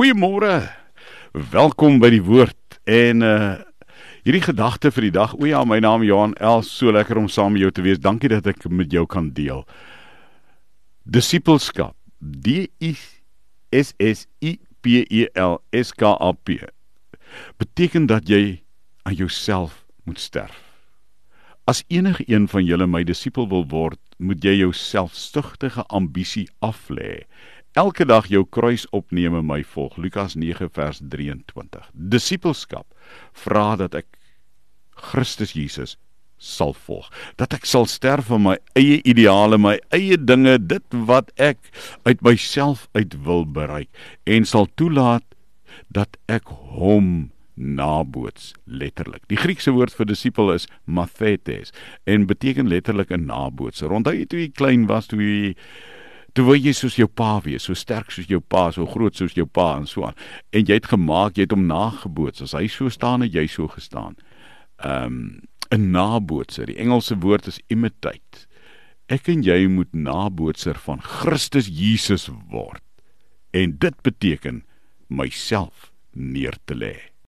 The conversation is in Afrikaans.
Goeiemôre. Welkom by die woord en uh hierdie gedagte vir die dag. O ja, my naam is Johan Els. So lekker om saam met jou te wees. Dankie dat ek met jou kan deel. Disipelskap. D I S S I P E L S K A P. Beteken dat jy aan jouself moet sterf. As enige een van julle my disipel wil word, moet jy jou selfsugtige ambisie aflê elke dag jou kruis opneem en my volg Lukas 9 vers 23 disipelskap vra dat ek Christus Jesus sal volg dat ek sal sterf vir my eie ideale my eie dinge dit wat ek uit myself uit wil bereik en sal toelaat dat ek hom naboots letterlik. Die Griekse woord vir disipel is mathetes en beteken letterlik 'n nabootser. Onthou jy toe jy klein was, toe jy Toe wou jy soos jou pa wees, so sterk soos jou pa, so groot soos jou pa en so aan. En jy het gemaak, jy het hom nageboots. As hy so staan, het jy so gestaan. Ehm um, 'n nabootser. Die Engelse woord is imitate. Ek en jy moet nabootser van Christus Jesus word. En dit beteken myself neer te lê.